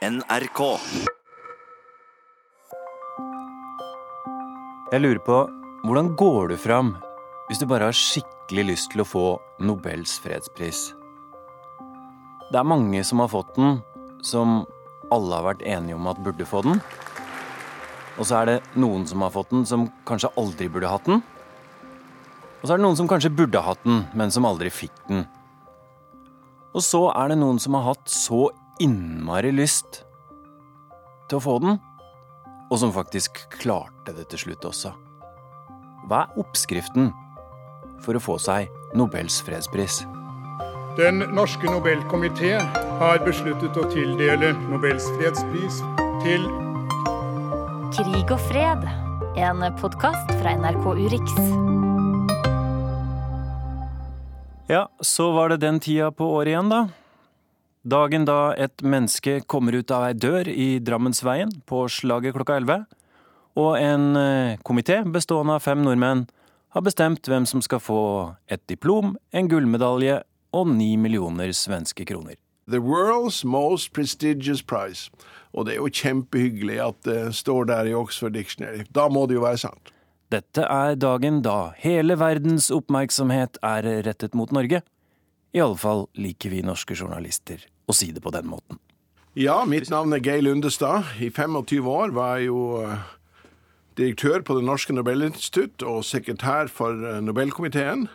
NRK. Jeg lurer på, hvordan går du fram hvis du bare har skikkelig lyst til å få Nobels fredspris? Det er mange som har fått den, som alle har vært enige om at burde få den. Og så er det noen som har fått den, som kanskje aldri burde hatt den. Og så er det noen som kanskje burde hatt den, men som aldri fikk den. Og så er det noen som har hatt så innmari lyst til å få den, og som faktisk klarte det til slutt også. Hva er oppskriften for å få seg Nobels fredspris? Den norske Nobelkomité har besluttet å tildele Nobels fredspris til Krig og fred. En podkast fra NRK Urix. Ja, så var det den tida på året igjen, da. Dagen da et menneske kommer ut av ei dør i Drammensveien på slaget klokka elleve, og en eh, komité bestående av fem nordmenn har bestemt hvem som skal få et diplom, en gullmedalje og ni millioner svenske kroner. The world's most prestigious prize. Og det er jo kjempehyggelig at det står der i Oxford Dictionary. Da må det jo være sant. Dette er dagen da hele verdens oppmerksomhet er rettet mot Norge. I alle fall liker vi norske journalister å si det på den måten. Ja, mitt navn er Geir Lundestad. I 25 år var jeg jo eh, direktør på Det norske Nobelinstitutt og sekretær for eh, Nobelkomiteen.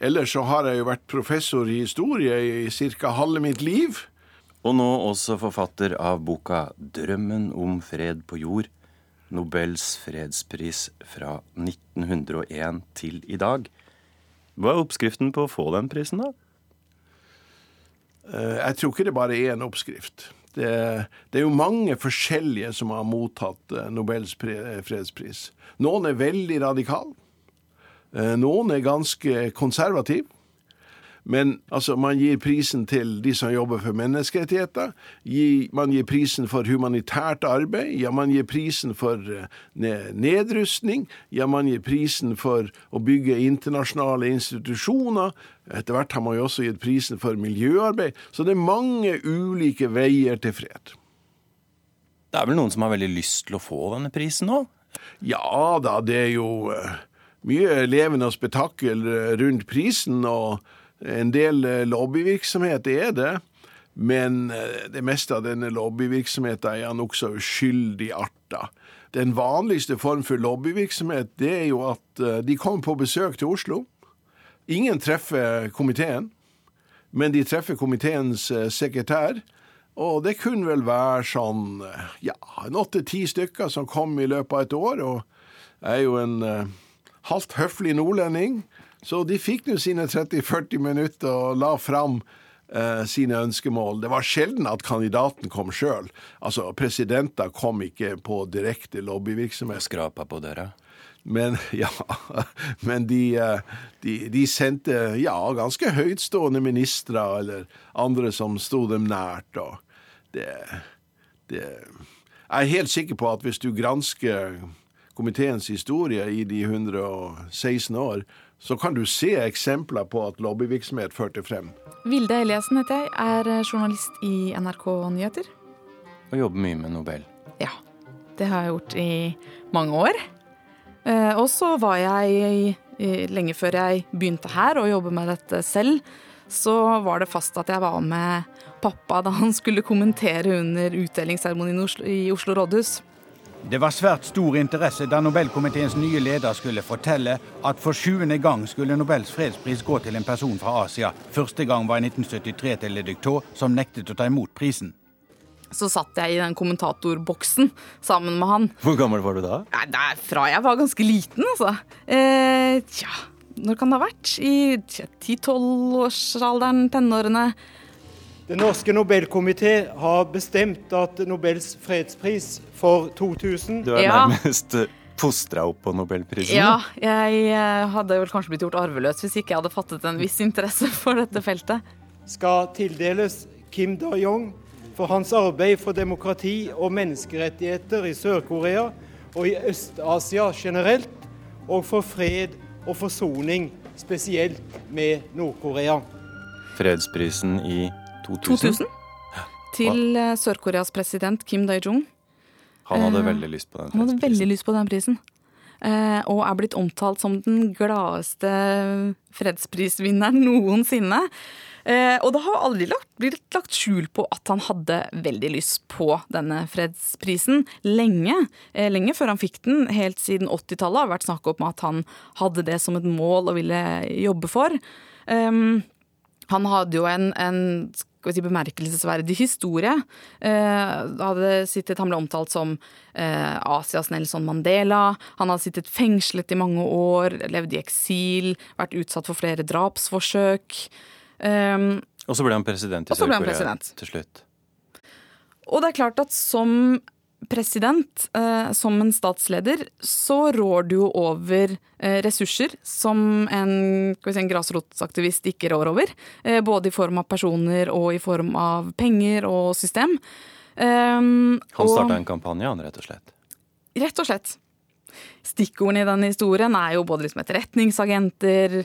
Ellers så har jeg jo vært professor i historie i ca. halve mitt liv. Og nå også forfatter av boka 'Drømmen om fred på jord'. Nobels fredspris fra 1901 til i dag. Hva er oppskriften på å få den prisen, da? Eh, Jeg tror ikke det bare er en oppskrift. Det, det er jo mange forskjellige som har mottatt eh, Nobels fredspris. Noen er veldig radikale. Eh, Noen er ganske konservative. Men altså, man gir prisen til de som jobber for menneskerettigheter. Man gir prisen for humanitært arbeid. Ja, man gir prisen for eh, nedrustning. Ja, man gir prisen for å bygge internasjonale institusjoner. Etter hvert har man jo også gitt prisen for miljøarbeid. Så det er mange ulike veier til fred. Det er vel noen som har veldig lyst til å få denne prisen nå? Ja da, det er jo eh, mye levende spetakkel eh, rundt prisen, og en del eh, lobbyvirksomhet er det. Men eh, det meste av denne lobbyvirksomheten er nokså uskyldig arta. Den vanligste form for lobbyvirksomhet det er jo at eh, de kommer på besøk til Oslo. Ingen treffer komiteen, men de treffer komiteens sekretær. Og det kunne vel være sånn ja, en åtte-ti stykker som kom i løpet av et år. Og jeg er jo en halvt høflig nordlending, så de fikk nå sine 30-40 minutter og la fram eh, sine ønskemål. Det var sjelden at kandidaten kom sjøl. Altså, presidenter kom ikke på direkte lobbyvirksomhet. Skrapa på døra? Men ja, men de, eh, de, de sendte ja, ganske høytstående ministre eller andre som sto dem nært. og det, det Jeg er helt sikker på at hvis du gransker komiteens historie i de 116 år, så kan du se eksempler på at lobbyvirksomhet førte frem. Vilde Eliassen heter jeg, er journalist i NRK Nyheter. Og jobber mye med Nobel. Ja, det har jeg gjort i mange år. Eh, Og så var jeg, lenge før jeg begynte her å jobbe med dette selv, så var det fast at jeg var med pappa da han skulle kommentere under utdelingsseremonien i Oslo rådhus. Det var svært stor interesse da Nobelkomiteens nye leder skulle fortelle at for sjuende gang skulle Nobels fredspris gå til en person fra Asia. Første gang var i 1973 til Le Ductot, som nektet å ta imot prisen. Så satt jeg i den kommentatorboksen sammen med han. Hvor gammel var du da? Nei, det er fra jeg var ganske liten, altså. Eh, tja, når kan det ha vært? I 10-12-årsalderen, tenårene. Den norske Nobelkomité har bestemt at Nobels fredspris for 2000 Du er Ja. nærmest fostra opp på Nobelprisen. Ja, jeg eh, hadde vel kanskje blitt gjort arveløs hvis ikke jeg hadde fattet en viss interesse for dette feltet. skal tildeles Kim Da-yong for hans arbeid for demokrati og menneskerettigheter i Sør-Korea og i Øst-Asia generelt, og for fred og forsoning spesielt med Nord-Korea. Fredsprisen i 2000. 2000? til eh, Sør-Koreas president Kim Dae-jung. Han hadde Eh, veldig lyst på den Han hadde veldig lyst på den prisen. Eh, og er blitt omtalt som den gladeste fredsprisvinneren noensinne. Eh, og det har aldri lagt, blitt lagt skjul på at han hadde veldig lyst på denne fredsprisen lenge. Eh, lenge før han fikk den. Helt siden 80-tallet har vært snakk om at han hadde det som et mål og ville jobbe for. Um, han hadde jo en, en si, bemerkelsesverdig historie. Eh, sittet, han ble omtalt som eh, Asias Nelson Mandela. Han hadde sittet fengslet i mange år, levd i eksil, vært utsatt for flere drapsforsøk. Eh, Og så ble han president i Sør-Korea til slutt. Og det er klart at som president, eh, som en statsleder, så rår du jo over eh, ressurser som en, si, en grasrotsaktivist ikke rår over. Eh, både i form av personer og i form av penger og system. Han starta en kampanje, han, rett og slett. Rett og slett. Stikkordene i den historien er jo både liksom etterretningsagenter,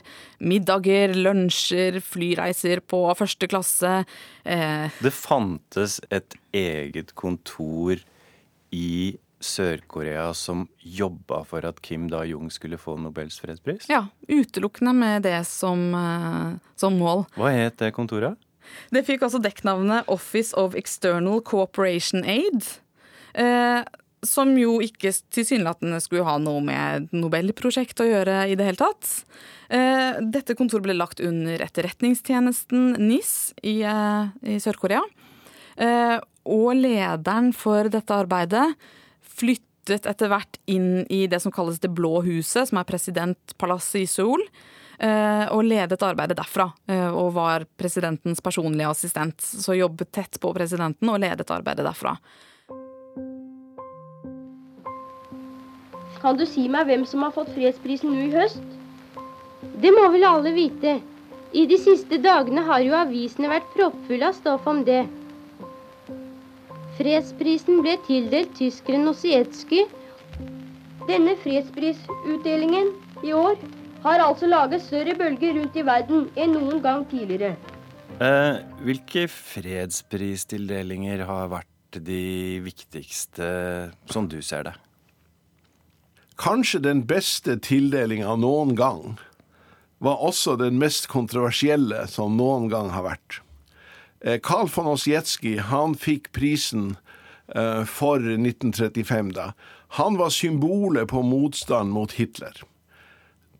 middager, lunsjer, flyreiser på første klasse. Eh, Det fantes et eget kontor i Sør-Korea som jobba for at Kim Da-jung skulle få Nobels fredspris. ja, utelukkende med det som, eh, som mål. Hva het det kontoret? Det fikk altså dekknavnet Office of External Cooperation Aid. Eh, som jo ikke tilsynelatende skulle ha noe med Nobelprosjektet å gjøre i det hele tatt. Eh, dette kontoret ble lagt under etterretningstjenesten NIS i, eh, i Sør-Korea. Og lederen for dette arbeidet flyttet etter hvert inn i det som kalles Det blå huset, som er presidentpalasset i Seoul. eh, Og ledet arbeidet derfra, eh, og var presidentens personlige assistent. Så jobbet tett på presidenten og ledet arbeidet derfra. Kan du si meg hvem som har fått fredsprisen nå i høst? Det må vel alle vite. I de siste dagene har jo avisene vært proppfulle av stoff om det. Fredsprisen ble tildelt tyskeren Osietskij. Denne fredsprisutdelingen i år har altså laget større bølger rundt i verden enn noen gang tidligere. Eh, hvilke fredspristildelinger har vært de viktigste, som du ser det? Kanskje den beste tildelinga noen gang var også den mest kontroversielle som noen gang har vært. Eh, Carl von Ossietzky han fikk prisen eh, for 1935. da. Han var symbolet på motstand mot Hitler.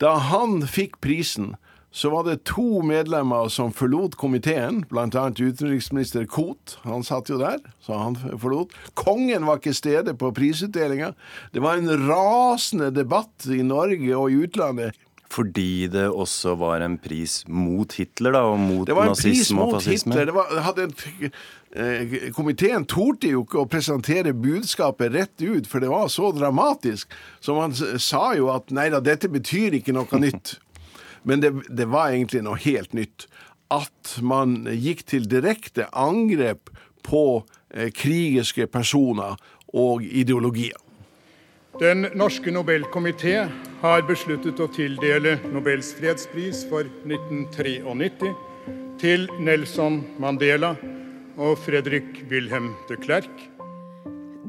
Da han fikk prisen, så var det to medlemmer som forlot komiteen, bl.a. utenriksminister Koht. Han satt jo der, så han forlot. Kongen var ikke stede på prisutdelinga. Det var en rasende debatt i Norge og i utlandet. Fordi det også var en pris mot Hitler, da, og mot Det var en pris nazisme og mot fascisme? Hitler. Det var, en, eh, komiteen torde jo ikke å presentere budskapet rett ut, for det var så dramatisk. Så man sa jo at nei da, dette betyr ikke noe nytt. Men det, det var egentlig noe helt nytt. At man gikk til direkte angrep på eh, krigerske personer og ideologier. Den norske Nobelkomité har besluttet å tildele Nobels fredspris for 1993 til Nelson Mandela og Fredrik Wilhelm de Klerk.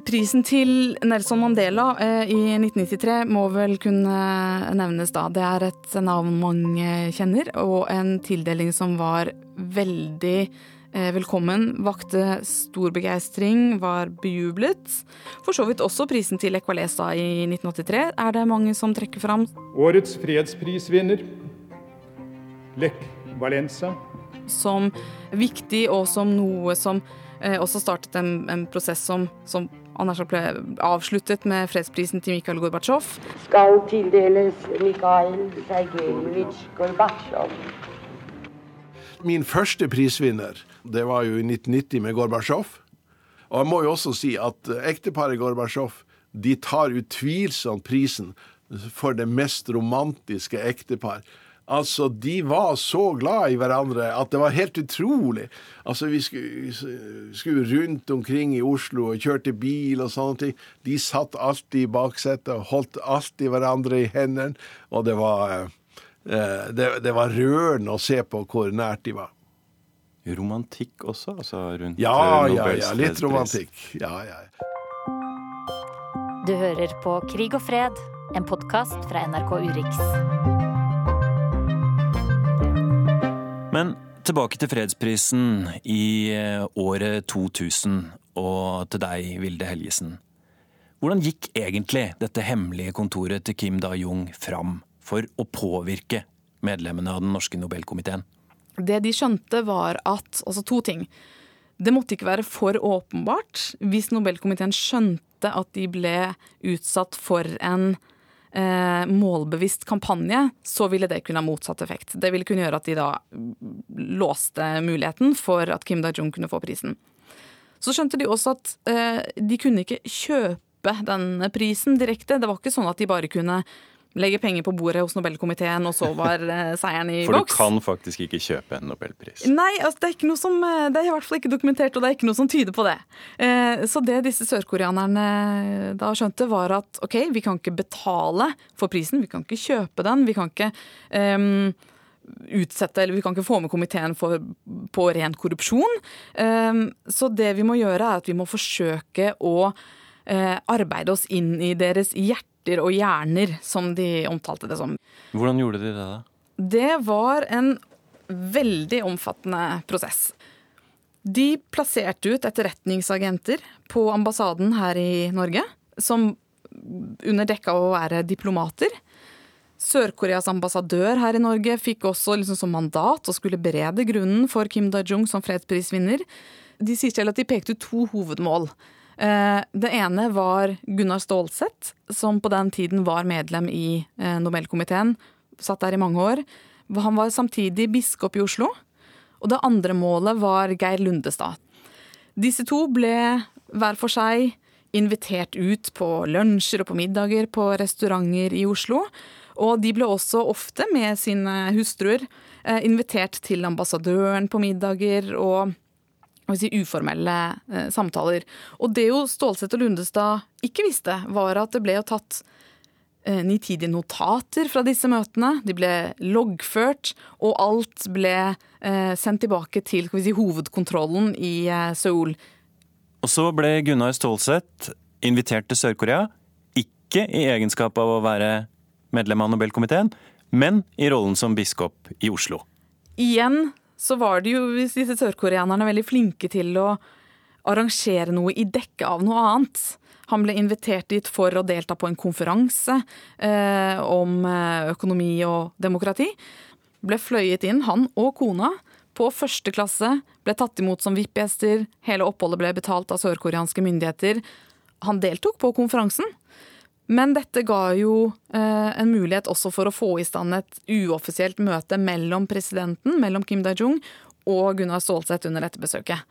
Prisen til Nelson Mandela eh, i 1993 må vel kunne nevnes da. Det er et navn mange kjenner, og en tildeling som var veldig velkommen. Vakte stor begeistring, var bejublet. For så vidt også prisen til Equalesa i 1983 er det mange som trekker fram. Årets fredsprisvinner Lech Valenza. som viktig, og som noe som eh, også startet en, en prosess som, som ble avsluttet med fredsprisen til Mikhail Gorbatsjov. Skal tildeles Mikhail Sergejevitsj Gorbatsjov. Min første prisvinner, det var jo i 1990 med Gorbatsjov. Og jeg må jo også si at eh, ekteparet Gorbatsjov de tar utvilsomt prisen for det mest romantiske ektepar. Altså, de var så glad i hverandre at det var helt utrolig. Altså, vi skulle, skulle rundt omkring i Oslo og kjørte bil og sånne ting. De satt alltid i baksetet og holdt alltid hverandre i hendene, og det var, eh, det, det var rørende å se på hvor nært de var. romantikk også? Altså rundt Ja, eh, ja, ja. Litt romantikk. Ja, ja. Du hører på Krig og fred, en podkast fra NRK Urix. Men tilbake til fredsprisen i eh, året 2000, og til deg, Vilde Helgesen. Hvordan gikk egentlig dette hemmelige kontoret til Kim Da-Jung fram for å påvirke medlemmene av den norske Nobelkomiteen? Det de skjønte, var at Altså to ting. Det måtte ikke være for åpenbart. Hvis Nobelkomiteen skjønte at de ble utsatt for en eh, målbevisst kampanje, så ville det kunne ha motsatt effekt. Det ville kunne gjøre at de da låste muligheten for at Kim Da-Jung kunne få prisen. Så skjønte de også at eh, de kunne ikke kjøpe denne prisen direkte. Det var ikke sånn at de bare kunne legge penger på bordet hos Nobelkomiteen, og så var eh, seieren i For du boks. kan faktisk ikke kjøpe en nobelpris. Nei, altså det er som eh, Det er i hvert fall ikke dokumentert, og det er ikke noe som tyder på det. Eh, Så det disse sørkoreanerne da skjønte, var at OK, vi kan ikke betale for prisen, vi kan ikke kjøpe den, vi kan ikke um, utsette, eller vi kan ikke få med komiteen for, på ren korrupsjon. Um, Så det vi må gjøre, er at vi må forsøke å uh, arbeide oss inn i deres hjerter og hjerner, som de omtalte det som. Hvordan gjorde de det, da? Det var en veldig omfattende prosess. De plasserte ut etterretningsagenter på ambassaden her i Norge, som under dekka av å være diplomater. Sør-Koreas ambassadør her i Norge fikk også liksom som mandat å skulle berede grunnen for Kim Da-jung som fredsprisvinner. De sier selv at de pekte ut to hovedmål. Eh, Det ene var Gunnar Stålsett, som på den tiden var medlem i eh, Nobelkomiteen. Satt der i mange år. Han var samtidig biskop i Oslo. Og det andre målet var Geir Lundestad. Disse to ble hver for seg invitert ut på lunsjer og på middager på restauranter i Oslo. Og de ble også ofte med sine hustruer eh, invitert til ambassadøren på middager og si, uformelle eh, samtaler. Og det jo Stålsett og Lundestad ikke visste, var at det ble jo tatt eh, nitidige notater fra disse møtene. De ble loggført, og alt ble eh, sendt tilbake til si, hovedkontrollen i Seoul. Og så ble Gunnar Stålsett invitert til Sør-Korea, ikke i egenskap av å være medlem av Nobelkomiteen, men i rollen som biskop i Oslo. Igjen så var det jo disse sørkoreanerne veldig flinke til å arrangere noe i dekke av noe annet. Han ble invitert dit for å delta på en konferanse eh, om eh, økonomi og demokrati. Ble fløyet inn, han og kona, på første klasse. Ble tatt imot som VIP-gjester. Hele oppholdet ble betalt av sørkoreanske myndigheter. Han deltok på konferansen. Men dette ga jo eh, en mulighet også for å få i stand et uoffisielt møte mellom presidenten, mellom Kim Da-jung og Gunnar Stålsett under dette besøket.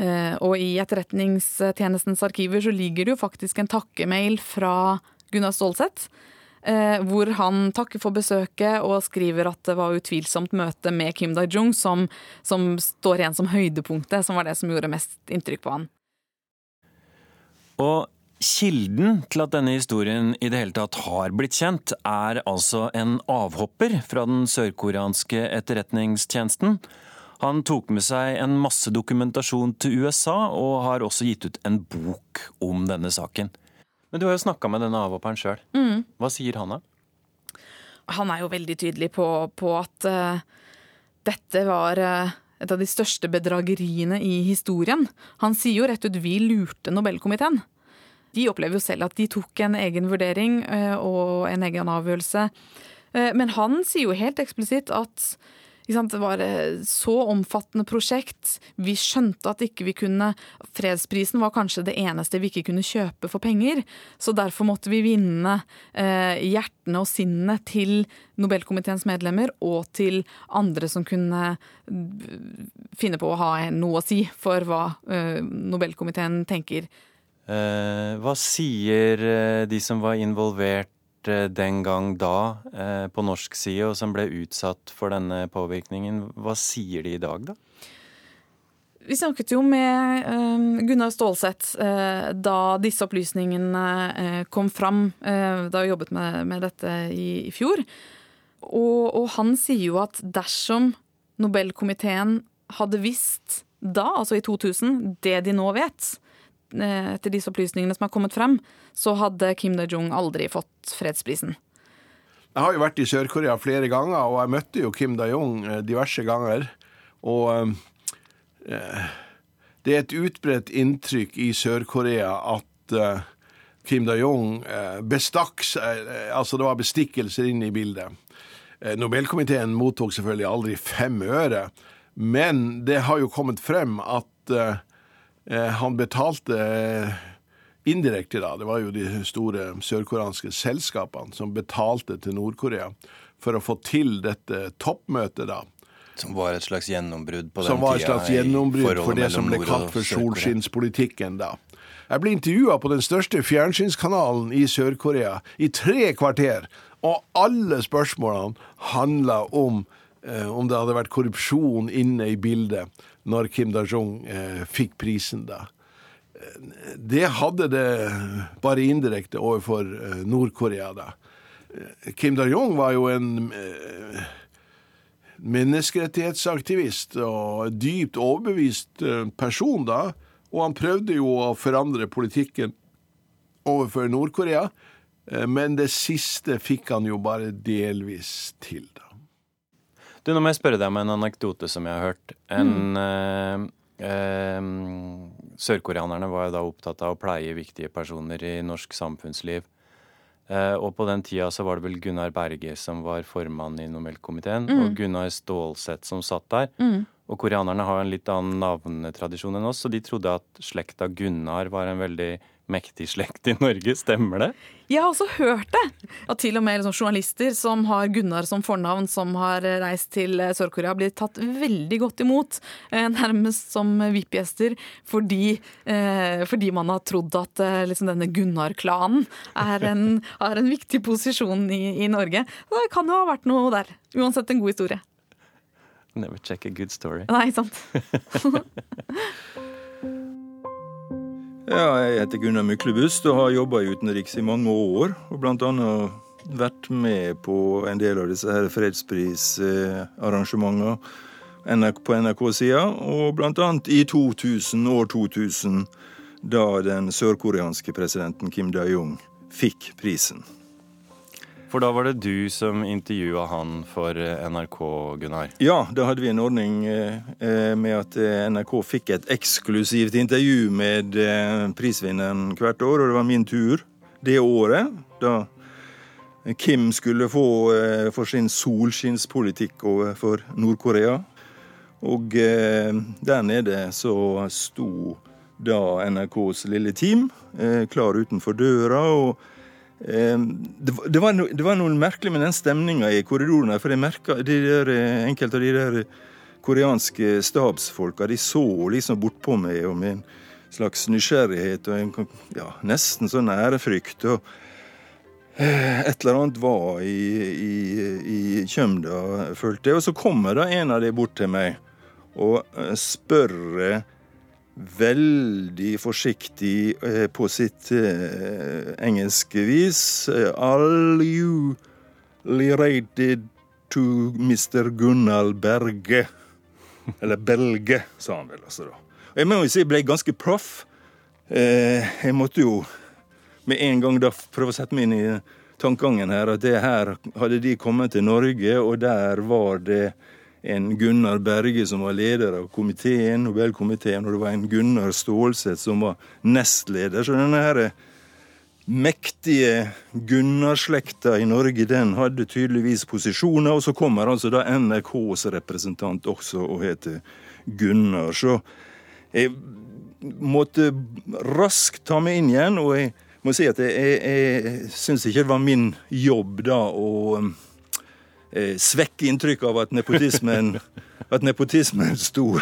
Eh, og i Etterretningstjenestens arkiver så ligger det jo faktisk en takkemail fra Gunnar Stålsett. Eh, hvor han takker for besøket og skriver at det var utvilsomt møte med Kim Da-jung som, som står igjen som høydepunktet, som var det som gjorde mest inntrykk på han. Og kilden til at denne historien i det hele tatt har blitt kjent, er altså en avhopper fra den sørkoreanske etterretningstjenesten. Han tok med seg en masse dokumentasjon til USA, og har også gitt ut en bok om denne saken. Men du har jo snakka med denne avhopperen sjøl. Hva sier han da? han er jo veldig tydelig på, på at uh, dette var uh et av de største bedrageriene i historien. Han sier jo rett ut 'vi lurte Nobelkomiteen'. De opplever jo selv at de tok en egen vurdering eh, og en egen avgjørelse. Eh, Men han sier jo helt eksplisitt at det var et så omfattende prosjekt. Vi skjønte at ikke vi kunne Fredsprisen var kanskje det eneste vi ikke kunne kjøpe for penger. Så derfor måtte vi vinne eh, hjertene og sinnene til Nobelkomiteens medlemmer og til andre som kunne eh, finne på å ha noe å si for hva Nobelkomiteen tenker. Eh, hva sier eh, de som var involvert eh, den gang da på norsk side, og som ble utsatt for denne påvirkningen? Hva sier de i dag, da? Vi snakket jo med eh, Gunnar Stålsett eh, da disse opplysningene kom fram, da vi jobbet med, dette i, fjor. Og, han sier jo at dersom Nobelkomiteen hadde visst da, altså i 2000, det de nå vet, etter disse opplysningene som har kommet frem, så hadde Kim Dae-jung aldri fått fredsprisen. Jeg har jo vært i Sør-Korea flere ganger, og jeg møtte jo Kim Da-jung eh, diverse ganger. Og eh, det er et utbredt inntrykk i Sør-Korea at eh, Kim Da-jung eh, bestakk Altså, det var bestikkelser inne i bildet. Eh, Nobelkomiteen mottok selvfølgelig aldri fem øre, men det har jo kommet frem at eh, eh, han betalte eh, indirekte, da. Det var jo de store sørkoreanske selskapene som betalte til Nord-Korea for å få til dette toppmøtet, da. Som var et slags gjennombrudd på den Som var et slags gjennombrudd for det som ble kalt for solskinnspolitikken da. Jeg ble intervjua på den største fjernsynskanalen i Sør-Korea i tre kvarter, og alle spørsmålene handla om eh, om det hadde vært korrupsjon inne i bildet når Kim Da-jung eh, fikk prisen da. Eh, Det hadde det bare indirekte overfor eh, Nord-Korea da. Eh, Kim Da-jung var jo en eh, menneskerettighetsaktivist og dypt overbevist person da, og han prøvde jo å forandre politikken overfor Nord-Korea, men det siste fikk han jo bare delvis til, da. Du, nå må jeg spørre deg om en anekdote som jeg har hørt. En eh, eh, Sørkoreanerne var jo da opptatt av å pleie viktige personer i norsk samfunnsliv. Eh, og på den tida så var det vel Gunnar Berge som var formann i Nobelkomiteen, og Gunnar Stålsett som satt der. Og koreanerne har en litt annen navnetradisjon enn oss, så de trodde at slekta Gunnar var en veldig mektig slekt i Norge. Stemmer det? Jeg har også hørt det! At til og med liksom, journalister som har Gunnar som fornavn, som har reist til Sør-Korea, blir tatt veldig godt imot. Eh, nærmest som VIP-gjester. Fordi, eh, fordi man har trodd at eh, liksom denne Gunnar-klanen er en, har en viktig posisjon i, i Norge. Det kan jo ha vært noe der. Uansett en god historie. Never check a good story. Nei, sant? Ja, jeg heter Gunnar Myklebust og har jobba utenriks i mange år. Og blant annet vært med på en del av disse her fredsprisarrangementene på NRK-sida. Og annet i 2000, år 2000, da den sørkoreanske presidenten Kim Dae-jung fikk prisen. For da var det du som intervjua han for eh, NRK, Gunnar. Ja, da hadde vi en ordning eh, eh, med at NRK fikk et eksklusivt intervju med prisvinneren hvert år, og det var min tur det året. Da Kim skulle få for sin solskinnspolitikk overfor Nord-Korea. Og der nede så sto da NRKs lille team klar utenfor døra. og Det var, det, var det var noe merkelig med den stemninga i korridoren. her, For jeg merka de der, eh, enkelte av de der koreanske stabsfolka de så liksom bortpå meg og med en slags nysgjerrighet og en ja, nesten sånn ærefrykt. og eh, Et eller annet var i, i, i kjømda, følte jeg. Og så kommer da en av de bort til meg og eh, spør eh, veldig forsiktig eh, på sitt eh, engelske vis All Are you related to Mr. Gunnar Berge? Eller Belge, sa han vel altså da. Jeg må jo si jeg ble ganske proff. Eh, jeg måtte jo med en gang da prøve å sette meg inn i tankegangen her, at det her hadde de kommet til Norge, og der var det en Gunnar Berge som var leder av komiteen, Nobelkomiteen, og det var en Gunnar Stålseth som var nestleder. Så denne her mektige Gunnar-slekta i Norge, den hadde tydeligvis posisjoner. Og så kommer altså da NRKs representant også og heter Gunnar. Så jeg måtte raskt ta meg inn igjen, og jeg må si at jeg, jeg, jeg syns ikke det var min jobb da å eh, svekke inntrykket av at nepotismen, at nepotismen sto,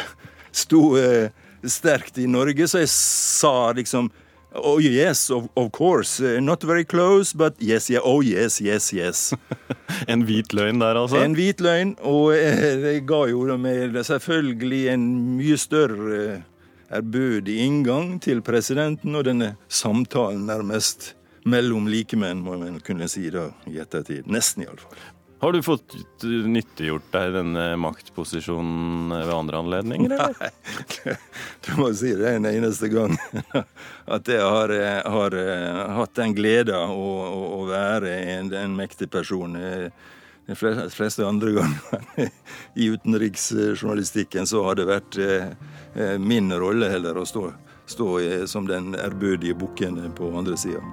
sto eh, sterkt i Norge. Så jeg sa liksom Oh yes, of, of course. Uh, not very close, but yes, yeah, oh yes, yes, yes. En hvit løgn der, altså? En hvit løgn, og eh, det ga jo med selvfølgelig en mye større eh, ærbødig inngang til presidenten, og denne samtalen nærmest mellom likemenn, må man kunne si da i ettertid. Nesten, iallfall. Har du fått nyttiggjort deg denne maktposisjonen ved andre anledninger? Eller? Nei, du må si det en eneste gang. At jeg har, har hatt den gleden å, å, være en, en, mektig person. De fleste andre ganger i utenriksjournalistikken så har det vært min rolle heller å stå, stå som den ærbødige bukken på andre sida.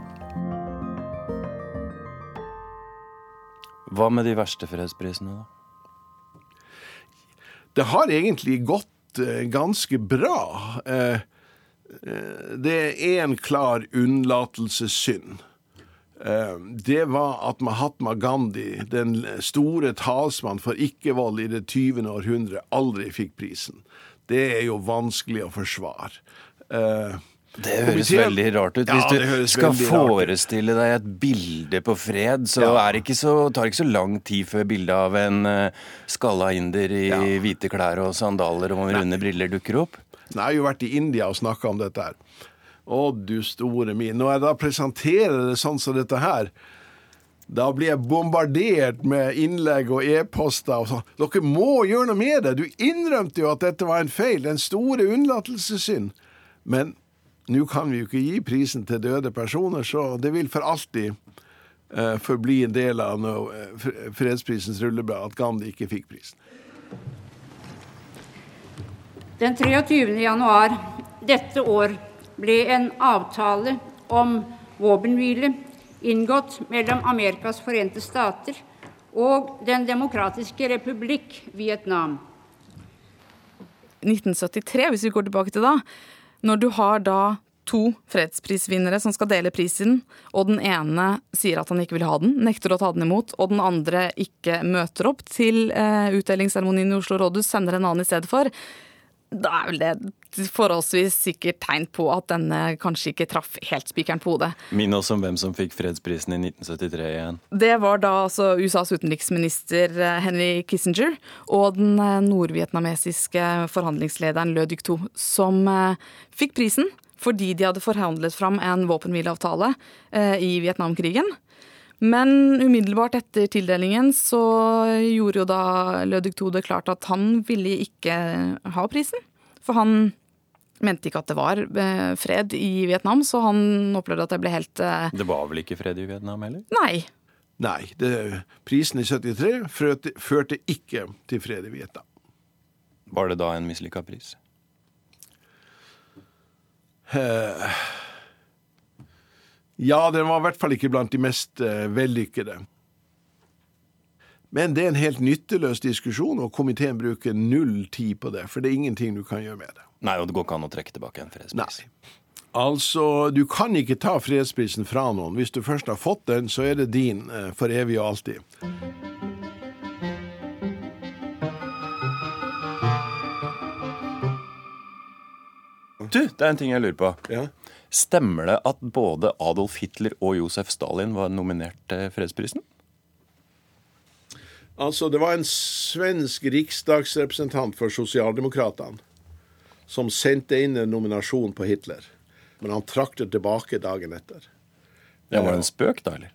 Hva med de verste fredsprisene, da? Det har egentlig gått eh, ganske bra. Eh, eh, det er én klar unnlatelsessynd. Det var at Mahatma Gandhi, den store talsmann for ikke-vold i det 20. århundre, aldri fikk prisen. Det er jo vanskelig å forsvare. Eh, det høres veldig rart ut. Hvis ja, du skal forestille deg et bilde på fred, så, er det ikke så tar det ikke så lang tid før bildet av en uh, skalla inder i hvite klær og sandaler og runde briller dukker opp. Jeg har jo vært i India og snakka om dette her. Å, du store min. Når jeg da presenterer det sånn som dette her, da blir jeg bombardert med innlegg og e-poster. og sånn. Dere må gjøre noe med det! Du innrømte jo at dette var en feil, en store unnlatelsessynd. Men nå kan vi jo ikke gi prisen til døde personer, så det vil for alltid eh, forbli en del av no, uh, fredsprisens rulleblad at Gandhi ikke fikk prisen. Den 23. januar dette år ble en avtale om våpenhvile inngått mellom Amerikas forente stater og Den demokratiske republikk Vietnam. 1973, hvis vi går tilbake til da, når du har da to fredsprisvinnere som skal dele prisen, og den ene sier at han ikke vil ha den, nekter å ta den imot, og den andre ikke møter opp til uh, utdelingsseremonien i Oslo rådhus, sender en annen i stedet for, da er vel det forholdsvis sikkert tegn på at denne kanskje ikke traff helt spikeren på hodet. Minn oss om hvem som fikk fredsprisen i 1973 igjen. Det var da altså USAs utenriksminister eh, Henry Kissinger og den eh, nordvietnamesiske forhandlingslederen Lø Dyk To, som eh, fikk prisen fordi de hadde forhandlet fram en våpenhvileavtale i Vietnamkrigen. Men umiddelbart etter tildelingen så gjorde jo da Lødig To det klart at han ville ikke ha prisen. For han mente ikke at det var eh, fred i Vietnam, så han opplevde at det ble helt eh, Det var vel ikke fred i Vietnam heller? Nei. Nei. Det, prisen i 73 førte, førte, ikke til fred i Vietnam. Var det da en mislykka pris? Uh, ja, den var i hvert fall ikke blant de mest uh, vellykkede. Men det er en helt nytteløs diskusjon, og komiteen bruker null tid på det. For det er ingenting du kan gjøre med det. Nei, og det går ikke an å trekke tilbake en fredspris. Nei. Altså, du kan ikke ta fredsprisen fra noen. Hvis du først har fått den, så er det din uh, for evig og alltid. Du, det er en ting jeg lurer på. Ja? Stemmer det at både Adolf Hitler og Josef Stalin var nominert til fredsprisen? Altså, det var en svensk riksdagsrepresentant for Sosialdemokratene som sendte inn en nominasjon på Hitler. Men han trakk det tilbake dagen etter. Ja, Var det en spøk, da, eller?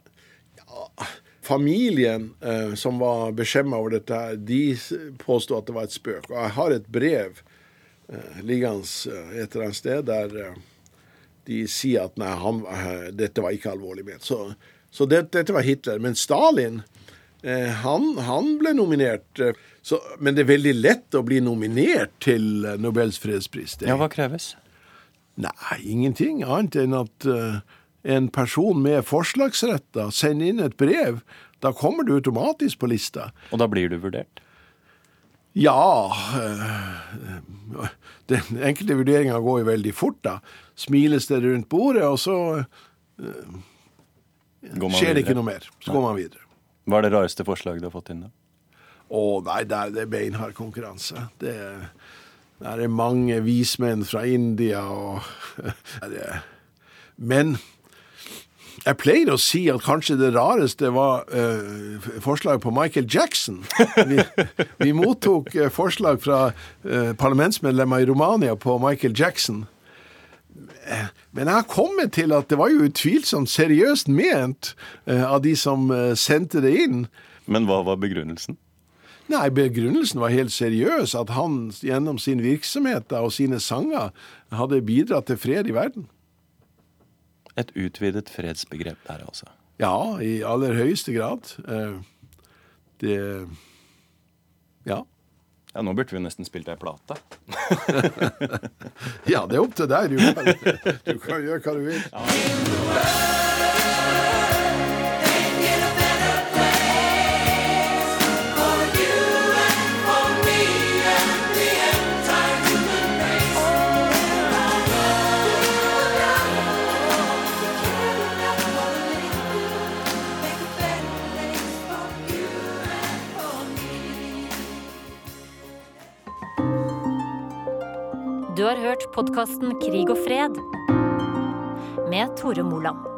Ja, Familien eh, som var beskjemma over dette, de påstod at det var et spøk. Og jeg har et brev eh, liggende eh, et eller annet sted der eh, de sier at nei, han, eh, dette var ikke alvorlig ment. Så, så det, dette var Hitler. Men Stalin, han, han, ble nominert. Eh, så, men det er veldig lett å bli nominert til Nobels fredspris. Det. Ja, Hva kreves? Nei, ingenting annet enn at uh, en person med forslagsrett sender inn et brev. Da kommer du automatisk på lista. Og da blir du vurdert? Ja øh, Den enkelte vurderinga går jo veldig fort, da smiles det rundt bordet, og så uh, skjer det ikke noe mer. Så går man videre. Hva er det rareste forslaget du har fått inn, da? Å nei, det er, det er beinhard konkurranse. Det, det er mange vismenn fra India og det, Men jeg pleier å si at kanskje det rareste var uh, forslaget på Michael Jackson. Vi, vi mottok uh, forslag fra uh, parlamentsmedlemmer i Romania på Michael Jackson. Men jeg har kommet til at det var jo utvilsomt seriøst ment uh, av de som uh, sendte det inn. Men hva var begrunnelsen? Nei, begrunnelsen var helt seriøs. At han gjennom sin virksomhet og sine sanger hadde bidratt til fred i verden. Et utvidet fredsbegrep der, altså. Ja, i aller høyeste grad. Eh, Det Ja. Ja, Nå burde vi nesten spilt ei plate. Ja, det er opp til deg. Du kan, du kan gjøre hva du vil. Du har hørt podkasten Krig og fred med Tore Moland.